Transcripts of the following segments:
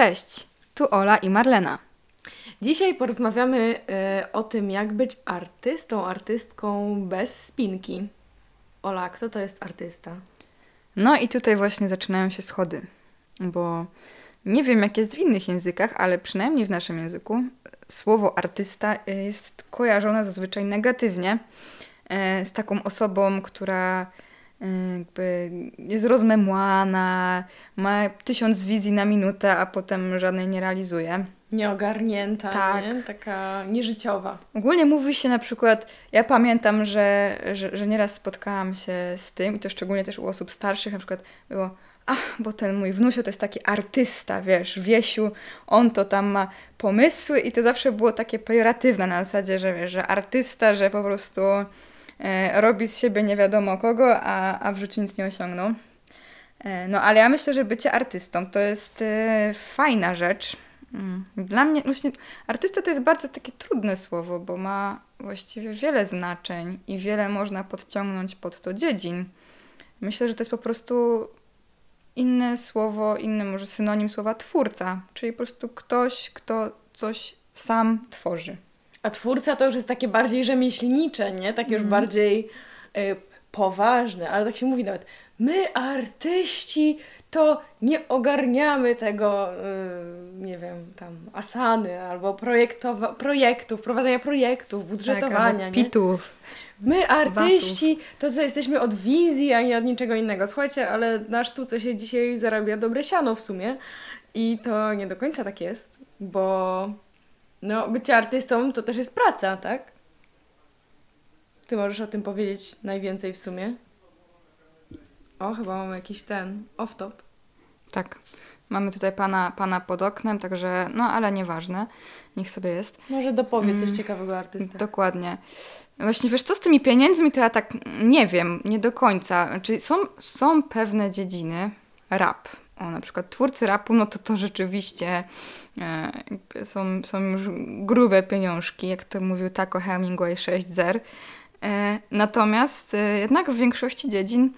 Cześć, tu Ola i Marlena. Dzisiaj porozmawiamy y, o tym, jak być artystą, artystką bez spinki. Ola, kto to jest artysta? No i tutaj właśnie zaczynają się schody, bo nie wiem jak jest w innych językach, ale przynajmniej w naszym języku słowo artysta jest kojarzone zazwyczaj negatywnie e, z taką osobą, która jakby jest rozmemłana, ma tysiąc wizji na minutę, a potem żadnej nie realizuje. Nieogarnięta, Tak. nie? taka nieżyciowa. Ogólnie mówi się na przykład, ja pamiętam, że, że, że nieraz spotkałam się z tym, i to szczególnie też u osób starszych, na przykład było, ach, bo ten mój wnusio to jest taki artysta, wiesz, Wiesiu, on to tam ma pomysły i to zawsze było takie pejoratywne na zasadzie, że wiesz, że artysta, że po prostu robi z siebie nie wiadomo kogo, a, a w życiu nic nie osiągnął. E, no ale ja myślę, że bycie artystą to jest e, fajna rzecz. Mm. Dla mnie właśnie artysta to jest bardzo takie trudne słowo, bo ma właściwie wiele znaczeń i wiele można podciągnąć pod to dziedzin. Myślę, że to jest po prostu inne słowo, inny może synonim słowa twórca, czyli po prostu ktoś, kto coś sam tworzy. A twórca to już jest takie bardziej rzemieślnicze, nie? Takie już Mhm. bardziej y, poważne, ale tak się mówi nawet. My, artyści, to nie ogarniamy tego, y, nie wiem, tam asany albo projektowa- projektów, prowadzenia projektów, budżetowania. Tak, nie? pitów. My, artyści, to, to jesteśmy od wizji, a nie od niczego innego. Słuchajcie, ale na sztuce się dzisiaj zarabia dobre siano w sumie. I to nie do końca tak jest, bo no, bycie artystą to też jest praca, tak? Ty możesz o tym powiedzieć najwięcej w sumie. O, chyba mamy jakiś ten off-top. Tak. Mamy tutaj pana, pana pod oknem, także no ale nieważne. Niech sobie jest. Może dopowie coś Mm, ciekawego artysta. Dokładnie. Właśnie wiesz, co z tymi pieniędzmi, to ja tak nie wiem, nie do końca. Znaczy, są, są pewne dziedziny, rap. O, na przykład twórcy rapu, no to to rzeczywiście e, są, są już grube pieniążki, jak to mówił Taco Hemingway 6 zer. E, natomiast e, jednak w większości dziedzin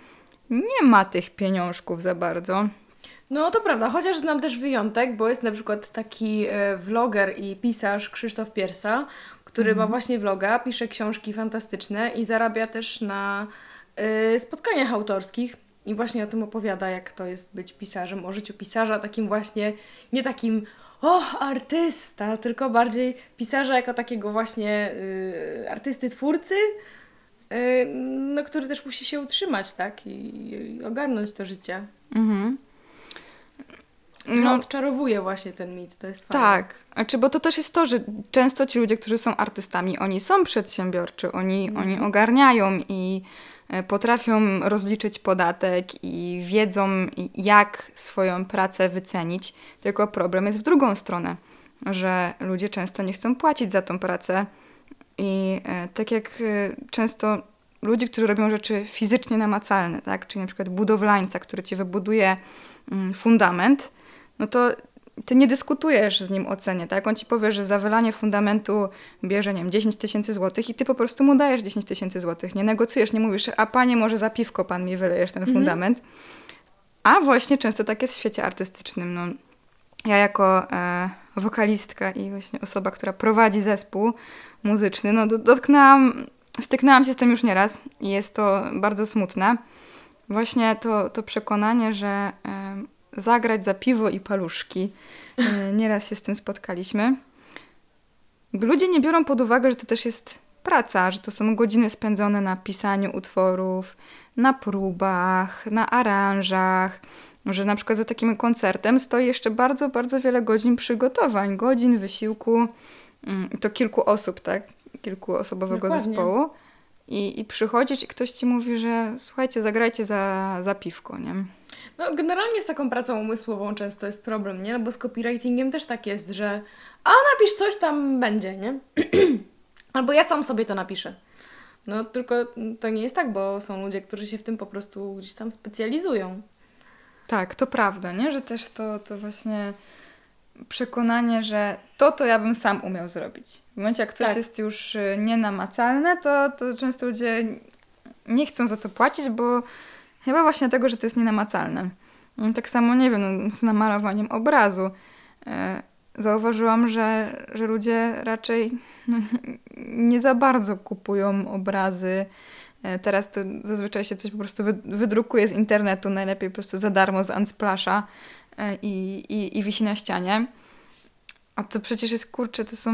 nie ma tych pieniążków za bardzo. No to prawda, chociaż znam też wyjątek, bo jest na przykład taki e, vloger i pisarz Krzysztof Piersa, który ma właśnie vloga, pisze książki fantastyczne i zarabia też na e, spotkaniach autorskich. I właśnie o tym opowiada, jak to jest być pisarzem, o życiu pisarza, takim właśnie, nie takim o, artysta, tylko bardziej pisarza jako takiego właśnie y, artysty, twórcy, y, no, który też musi się utrzymać, tak, i, i ogarnąć to życie. Mhm. No, odczarowuje właśnie ten mit, to jest fajne. Tak, znaczy, bo to też jest to, że często ci ludzie, którzy są artystami, oni są przedsiębiorczy, oni, oni ogarniają i potrafią rozliczyć podatek i wiedzą, jak swoją pracę wycenić. Tylko problem jest w drugą stronę, że ludzie często nie chcą płacić za tą pracę. I e, tak jak e, często ludzie, którzy robią rzeczy fizycznie namacalne, tak? czyli na przykład budowlańca, który ci wybuduje mm, fundament, no to ty nie dyskutujesz z nim o cenie, tak? On ci powie, że za wylanie fundamentu bierze, nie wiem, 10 tysięcy złotych i ty po prostu mu dajesz 10 tysięcy złotych. Nie negocjujesz, nie mówisz, a panie, może za piwko pan mi wylejesz ten fundament. A właśnie często tak jest w świecie artystycznym. No, ja jako e, wokalistka i właśnie osoba, która prowadzi zespół muzyczny, no do, dotknęłam, styknęłam się z tym już nieraz i jest to bardzo smutne. Właśnie to, to przekonanie, że e, zagrać za piwo i paluszki. E, Nieraz się z tym spotkaliśmy. Ludzie nie biorą pod uwagę, że to też jest praca, że to są godziny spędzone na pisaniu utworów, na próbach, na aranżach, że na przykład za takim koncertem stoi jeszcze bardzo, bardzo wiele godzin przygotowań, godzin wysiłku, mm, to kilku osób, tak? Kilkuosobowego Dokładnie. zespołu. I, I przychodzisz i ktoś ci mówi, że słuchajcie, zagrajcie za, za piwko, nie? No, generalnie z taką pracą umysłową często jest problem, nie? No bo z copywritingiem też tak jest, że a napisz coś, tam będzie, nie? Albo ja sam sobie to napiszę. No, tylko to nie jest tak, bo są ludzie, którzy się w tym po prostu gdzieś tam specjalizują. Tak, to prawda, nie? Że też to, to właśnie przekonanie, że to to ja bym sam umiał zrobić. W momencie, jak coś Tak. jest już y, nienamacalne, to, to często ludzie nie chcą za to płacić, bo chyba właśnie dlatego, że to jest nienamacalne. No, Tak samo, nie wiem, no, z namalowaniem obrazu. e, zauważyłam, że, że ludzie raczej no, nie za bardzo kupują obrazy. E, teraz to zazwyczaj się coś po prostu wydrukuje z internetu, najlepiej po prostu za darmo z Unsplasha e, i, i, i wisi na ścianie. A to przecież jest, kurczę, to są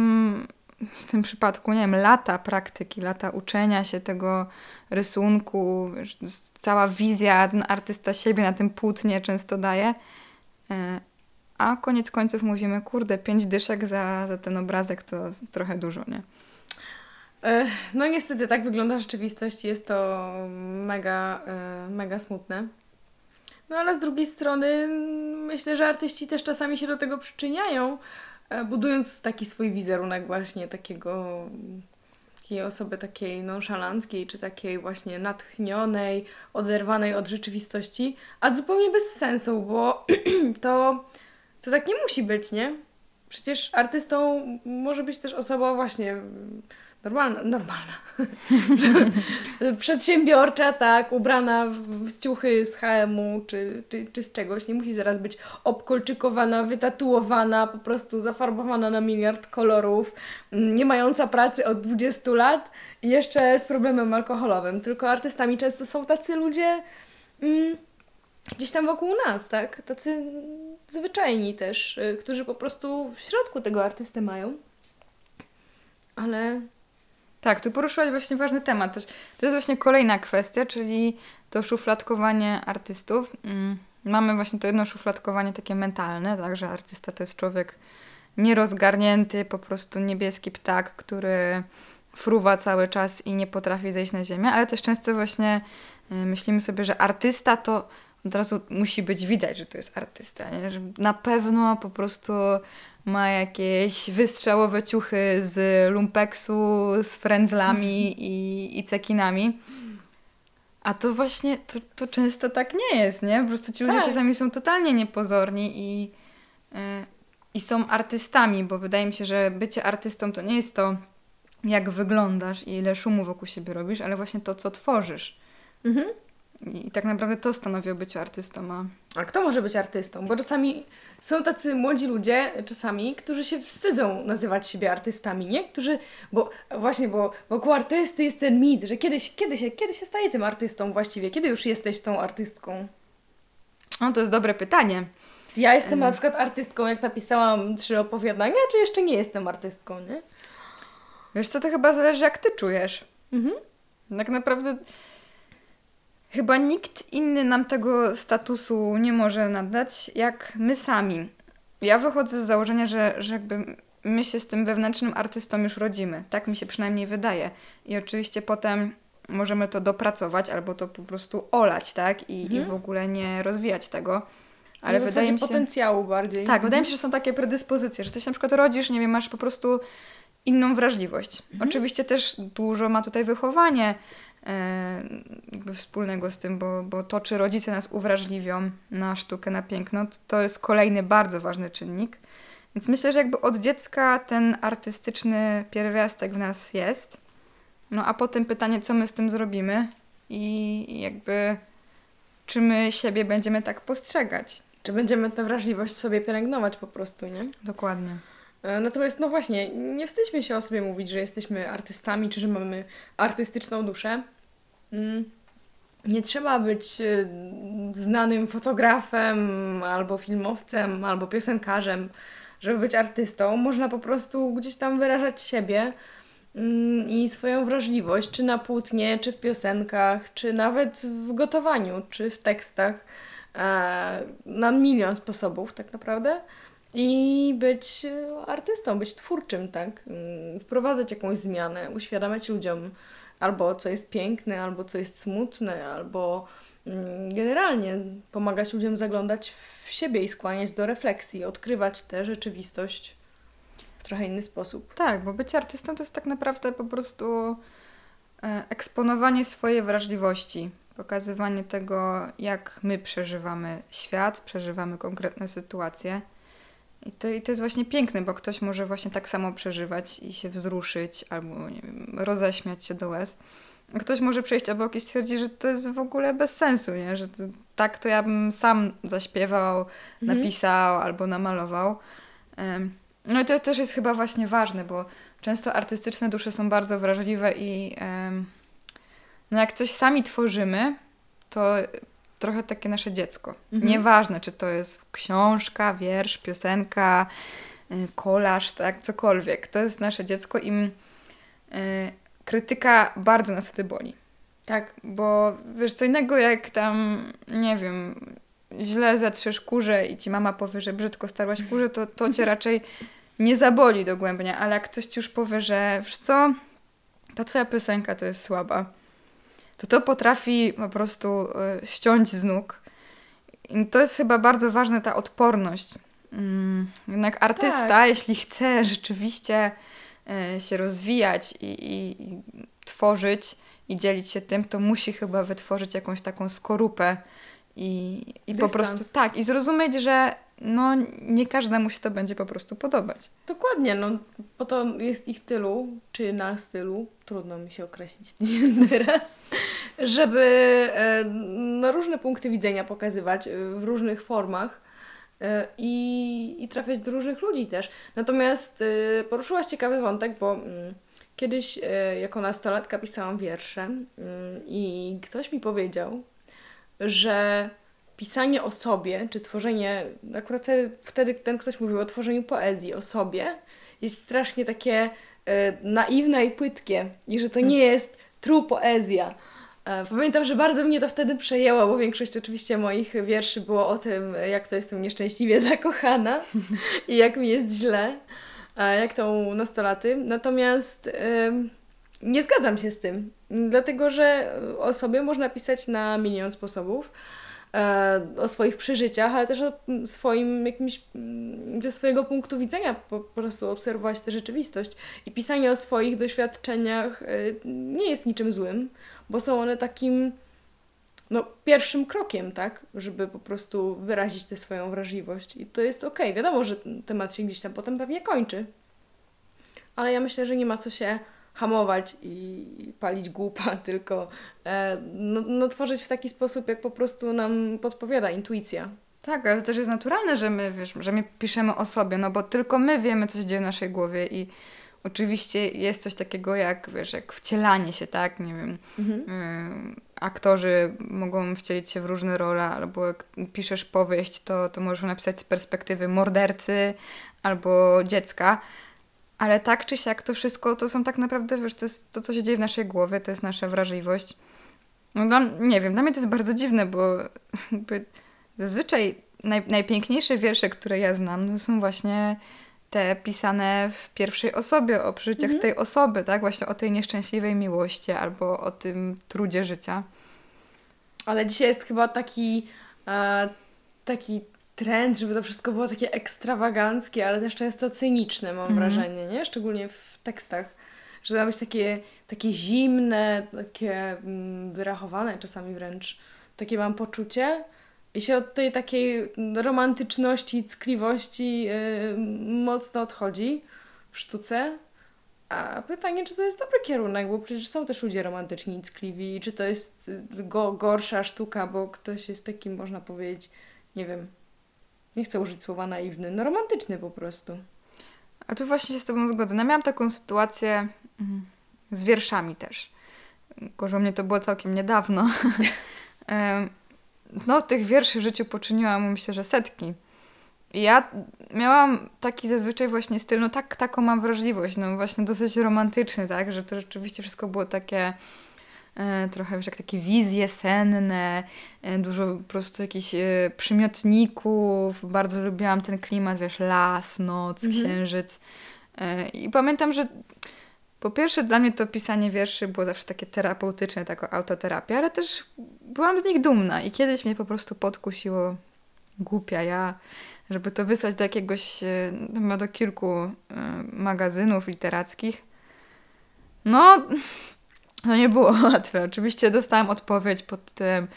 w tym przypadku, nie wiem, lata praktyki, lata uczenia się tego rysunku, cała wizja, ten artysta siebie na tym płótnie często daje. E, a koniec końców mówimy, kurde, pięć dyszek za, za ten obrazek to trochę dużo, nie? E, no niestety tak wygląda rzeczywistość, jest to mega, e, mega smutne. No ale z drugiej strony myślę, że artyści też czasami się do tego przyczyniają, budując taki swój wizerunek właśnie takiego takiej osoby takiej nonszalanckiej, czy takiej właśnie natchnionej, oderwanej od rzeczywistości, a zupełnie bez sensu, bo to, to tak nie musi być, nie? Przecież artystą może być też osoba właśnie normalna, normalna. Przedsiębiorcza, tak, ubrana w ciuchy z HM-u czy, czy, czy z czegoś. Nie musi zaraz być obkolczykowana, wytatuowana, po prostu zafarbowana na miliard kolorów, mm, nie mająca pracy od 20 lat i jeszcze z problemem alkoholowym. Tylko artystami często są tacy ludzie mm, gdzieś tam wokół nas, tak? Tacy zwyczajni też, y, którzy po prostu w środku tego artystę mają. Ale tak, tu poruszyłaś właśnie ważny temat. To jest właśnie kolejna kwestia, czyli to szufladkowanie artystów. Mm, mamy właśnie to jedno szufladkowanie takie mentalne, tak, że artysta to jest człowiek nierozgarnięty, po prostu niebieski ptak, który fruwa cały czas i nie potrafi zejść na ziemię, ale też często właśnie y, myślimy sobie, że artysta to od razu musi być widać, że to jest artysta, nie? że na pewno po prostu ma jakieś wystrzałowe ciuchy z lumpeksu, z frędzlami i, i cekinami. A to właśnie, to, to często tak nie jest, nie? Po prostu ci ludzie tak. czasami są totalnie niepozorni i, yy, i są artystami, bo wydaje mi się, że bycie artystą to nie jest to, jak wyglądasz i ile szumu wokół siebie robisz, ale właśnie to, co tworzysz. Mhm. I tak naprawdę to stanowi o byciu artystą. A... a kto może być artystą? Bo czasami są tacy młodzi ludzie, czasami, którzy się wstydzą nazywać siebie artystami, nie? Którzy, bo właśnie, bo wokół artysty jest ten mit, że kiedy, kiedy, się, kiedy się staje tym artystą właściwie? Kiedy już jesteś tą artystką? No to jest dobre pytanie. Ja jestem na przykład artystką, jak napisałam trzy opowiadania, czy jeszcze nie jestem artystką, nie? Wiesz co, to chyba zależy jak ty czujesz. Mhm. Tak naprawdę Chyba nikt inny nam tego statusu nie może nadać, jak my sami. Ja wychodzę z założenia, że, że jakby my się z tym wewnętrznym artystą już rodzimy. Tak mi się przynajmniej wydaje. I oczywiście potem możemy to dopracować albo to po prostu olać, tak? I, mhm. i w ogóle nie rozwijać tego. Ale wydaje mi się. potencjału bardziej. Tak, mhm. wydaje mi się, że są takie predyspozycje, że ty się na przykład rodzisz, nie wiem, masz po prostu inną wrażliwość. Mhm. Oczywiście też dużo ma tutaj wychowanie jakby wspólnego z tym, bo, bo to, czy rodzice nas uwrażliwią na sztukę, na piękno, to jest kolejny bardzo ważny czynnik. Więc myślę, że jakby od dziecka ten artystyczny pierwiastek w nas jest. No a potem pytanie, co my z tym zrobimy i jakby czy my siebie będziemy tak postrzegać. Czy będziemy tę wrażliwość sobie pielęgnować po prostu, nie? Dokładnie. E, natomiast, no właśnie, nie wstydźmy się o sobie mówić, że jesteśmy artystami, czy że mamy artystyczną duszę. Mm. Nie trzeba być e, znanym fotografem, albo filmowcem, albo piosenkarzem, żeby być artystą. Można po prostu gdzieś tam wyrażać siebie mm, i swoją wrażliwość, czy na płótnie, czy w piosenkach, czy nawet w gotowaniu, czy w tekstach, e, na milion sposobów tak naprawdę i być artystą, być twórczym, tak? Mm, wprowadzać jakąś zmianę, uświadamiać ludziom albo co jest piękne, albo co jest smutne, albo mm, generalnie pomagać ludziom zaglądać w siebie i skłaniać do refleksji, odkrywać tę rzeczywistość w trochę inny sposób. Tak, bo być artystą to jest tak naprawdę po prostu e, eksponowanie swojej wrażliwości, pokazywanie tego, jak my przeżywamy świat, przeżywamy konkretne sytuacje. I to, I to jest właśnie piękne, bo ktoś może właśnie tak samo przeżywać i się wzruszyć, albo nie wiem, roześmiać się do łez. A ktoś może przejść obok i stwierdzić, że to jest w ogóle bez sensu, nie? że to, tak to ja bym sam zaśpiewał, mhm. napisał albo namalował. No i to też jest chyba właśnie ważne, bo często artystyczne dusze są bardzo wrażliwe i no jak coś sami tworzymy, to trochę takie nasze dziecko. Mhm. Nieważne, czy to jest książka, wiersz, piosenka, y, kolaż, tak, cokolwiek. To jest nasze dziecko i y, krytyka bardzo nas wtedy boli. Tak, bo wiesz, co innego jak tam, nie wiem, źle zatrzesz kurze i ci mama powie, że brzydko starłaś kurze, to, to cię raczej nie zaboli dogłębnie, ale jak ktoś ci już powie, że wiesz co, ta twoja piosenka to jest słaba, to to potrafi po prostu y, ściąć z nóg. I to jest chyba bardzo ważna ta odporność. Mm, jednak artysta, tak. jeśli chce rzeczywiście y, się rozwijać i, i, i tworzyć i dzielić się tym, to musi chyba wytworzyć jakąś taką skorupę i, i po prostu tak, i zrozumieć, że no nie każdemu się to będzie po prostu podobać. Dokładnie, no bo to jest ich tylu, czy na stylu, trudno mi się określić teraz, żeby e, na różne punkty widzenia pokazywać e, w różnych formach e, i, i trafiać do różnych ludzi też. Natomiast poruszyłaś ciekawy wątek, bo mm, kiedyś jako nastolatka pisałam wiersze mm, i ktoś mi powiedział, że pisanie o sobie, czy tworzenie, akurat wtedy ten ktoś mówił o tworzeniu poezji o sobie, jest strasznie takie e, naiwne i płytkie i że to nie jest true poezja. E, pamiętam, że bardzo mnie to wtedy przejęło, bo większość oczywiście moich wierszy było o tym, jak to jestem nieszczęśliwie zakochana i jak mi jest źle, jak to u nastolaty. Natomiast nie zgadzam się z tym, dlatego że o sobie można pisać na milion sposobów. E, o swoich przeżyciach, ale też o swoim jakimś, mm, ze swojego punktu widzenia po, po prostu obserwować tę rzeczywistość. I pisanie o swoich doświadczeniach e, nie jest niczym złym, bo są one takim no, pierwszym krokiem, tak, żeby po prostu wyrazić tę swoją wrażliwość. I to jest okej. Okay. Wiadomo, że temat się gdzieś tam potem pewnie kończy. Ale ja myślę, że nie ma co się hamować i palić głupa, tylko e, no, no, tworzyć w taki sposób, jak po prostu nam podpowiada intuicja. Tak, ale to też jest naturalne, że my, wiesz, że my piszemy o sobie, no bo tylko my wiemy, co się dzieje w naszej głowie i oczywiście jest coś takiego jak, wiesz, jak wcielanie się, tak, nie wiem, mhm. y, aktorzy mogą wcielić się w różne role, albo jak piszesz powieść, to, to możesz napisać z perspektywy mordercy albo dziecka, ale tak czy siak to wszystko to są tak naprawdę, wiesz, to jest to, co się dzieje w naszej głowie, to jest nasza wrażliwość. No dla, nie wiem, dla mnie to jest bardzo dziwne, bo zazwyczaj naj, najpiękniejsze wiersze, które ja znam, to są właśnie te pisane w pierwszej osobie, o przeżyciach mhm. tej osoby, tak? Właśnie o tej nieszczęśliwej miłości albo o tym trudzie życia. Ale dzisiaj jest chyba taki, e, taki trend, żeby to wszystko było takie ekstrawaganckie, ale też często cyniczne, mam mm. wrażenie, nie? Szczególnie w tekstach. Że to ma być takie, takie zimne, takie mm, wyrachowane czasami wręcz. Takie mam poczucie. I się od tej takiej romantyczności, ckliwości yy, mocno odchodzi w sztuce. A pytanie, czy to jest dobry kierunek, bo przecież są też ludzie romantyczni i ckliwi. Czy to jest go, gorsza sztuka, bo ktoś jest takim, można powiedzieć, nie wiem, nie chcę użyć słowa naiwny, no romantyczny po prostu. A tu właśnie się z Tobą zgodzę. No, miałam taką sytuację mm, z wierszami też. Gorzej mnie to było całkiem niedawno. no, tych wierszy w życiu poczyniłam, myślę, że setki. I ja miałam taki zazwyczaj właśnie styl, no tak, taką mam wrażliwość, no właśnie dosyć romantyczny, tak, że to rzeczywiście wszystko było takie trochę wiesz, jak takie wizje senne, e, dużo po prostu jakichś e, przymiotników. Bardzo lubiłam ten klimat, wiesz, las, noc, mhm. księżyc. I pamiętam, że po pierwsze dla mnie to pisanie wierszy było zawsze takie terapeutyczne, taka autoterapia, ale też byłam z nich dumna i kiedyś mnie po prostu podkusiło głupia ja, żeby to wysłać do jakiegoś, chyba do kilku magazynów literackich. No, no nie było łatwe. Oczywiście dostałam odpowiedź pod tym,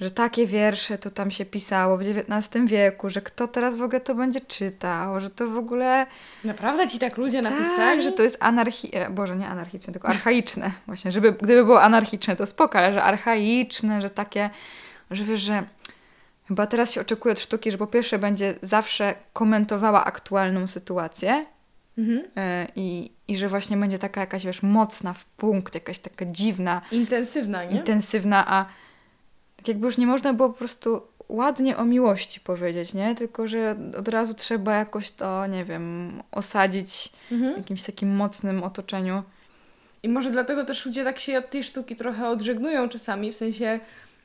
że takie wiersze to tam się pisało w XIX wieku, że kto teraz w ogóle to będzie czytał, że to w ogóle... Naprawdę ci tak ludzie tak, napisali? że to jest anarchi... E, Boże, nie anarchiczne, tylko archaiczne. Właśnie, żeby, gdyby było anarchiczne, to spoko, ale że archaiczne, że takie, że wiesz, że chyba teraz się oczekuje od sztuki, że po pierwsze będzie zawsze komentowała aktualną sytuację Mhm. e, i, i że właśnie będzie taka jakaś, wiesz, mocna w punkt, jakaś taka dziwna, Intensywna, nie? intensywna, a tak jakby już nie można było po prostu ładnie o miłości powiedzieć, nie? Tylko, że od razu trzeba jakoś to, nie wiem, osadzić w Mhm. jakimś takim mocnym otoczeniu. I może dlatego też ludzie tak się od tej sztuki trochę odżegnują czasami, w sensie,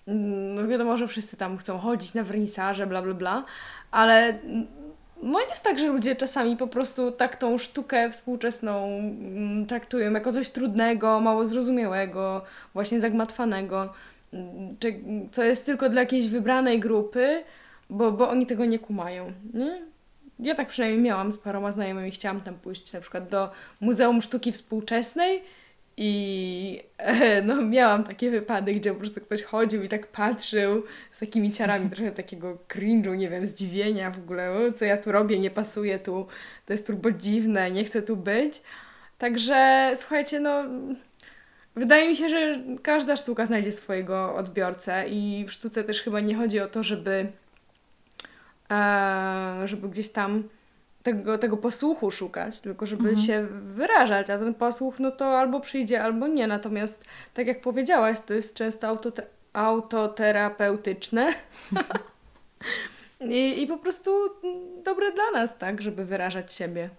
mm, no wiadomo, że wszyscy tam chcą chodzić na wernisaże, bla, bla, bla, ale no jest tak, że ludzie czasami po prostu tak tą sztukę współczesną mm, traktują jako coś trudnego, mało zrozumiałego, właśnie zagmatwanego, mm, czy, co jest tylko dla jakiejś wybranej grupy, bo, bo oni tego nie kumają, nie? Ja tak przynajmniej miałam z paroma znajomymi, chciałam tam pójść na przykład do Muzeum Sztuki Współczesnej i e, no, miałam takie wypady, gdzie po prostu ktoś chodził i tak patrzył z takimi ciarami trochę takiego cringe'u, nie wiem, zdziwienia w ogóle, co ja tu robię, nie pasuje tu, to jest turbo dziwne, nie chcę tu być. Także słuchajcie, no wydaje mi się, że każda sztuka znajdzie swojego odbiorcę i w sztuce też chyba nie chodzi o to, żeby e, żeby gdzieś tam tego, tego posłuchu szukać, tylko żeby Mhm. się wyrażać, a ten posłuch no to albo przyjdzie, albo nie. Natomiast tak jak powiedziałaś, to jest często autote- autoterapeutyczne I, i po prostu dobre dla nas, tak, żeby wyrażać siebie.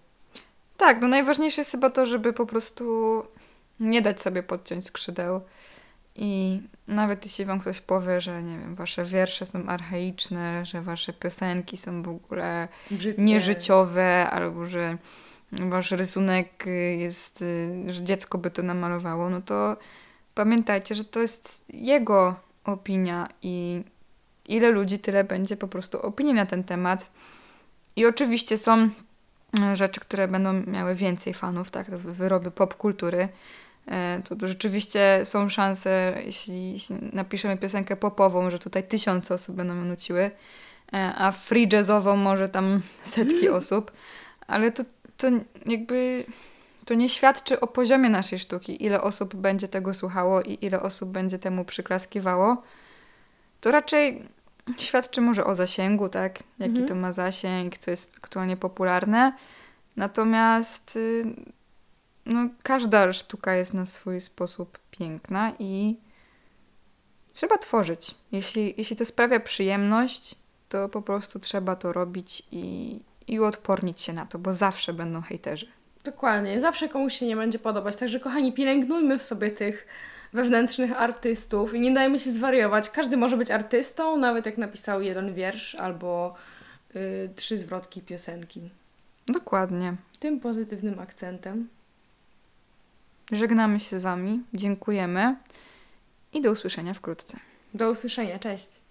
Tak, no najważniejsze jest chyba to, żeby po prostu nie dać sobie podciąć skrzydeł. I nawet jeśli wam ktoś powie, że nie wiem, wasze wiersze są archaiczne, że wasze piosenki są w ogóle Brzydkie. nieżyciowe, albo że wasz rysunek jest, że dziecko by to namalowało, no to pamiętajcie, że to jest jego opinia i ile ludzi, tyle będzie po prostu opinii na ten temat. I oczywiście są rzeczy, które będą miały więcej fanów, tak, wyroby popkultury. E, To, to rzeczywiście są szanse, jeśli, jeśli napiszemy piosenkę popową, że tutaj tysiące osób będą ją nuciły, e, a free jazzową może tam setki osób, ale to, to jakby to nie świadczy o poziomie naszej sztuki, ile osób będzie tego słuchało i ile osób będzie temu przyklaskiwało. To raczej świadczy może o zasięgu, tak? Jaki Mhm. to ma zasięg, co jest aktualnie popularne. Natomiast y, no, każda sztuka jest na swój sposób piękna i trzeba tworzyć. Jeśli, jeśli to sprawia przyjemność, to po prostu trzeba to robić i, i uodpornić się na to, bo zawsze będą hejterzy. Dokładnie, zawsze komuś się nie będzie podobać. Także, kochani, pielęgnujmy w sobie tych wewnętrznych artystów i nie dajmy się zwariować. Każdy może być artystą, nawet jak napisał jeden wiersz albo y, trzy zwrotki piosenki. Dokładnie. Tym pozytywnym akcentem. Żegnamy się z Wami, dziękujemy i do usłyszenia wkrótce. Do usłyszenia, cześć!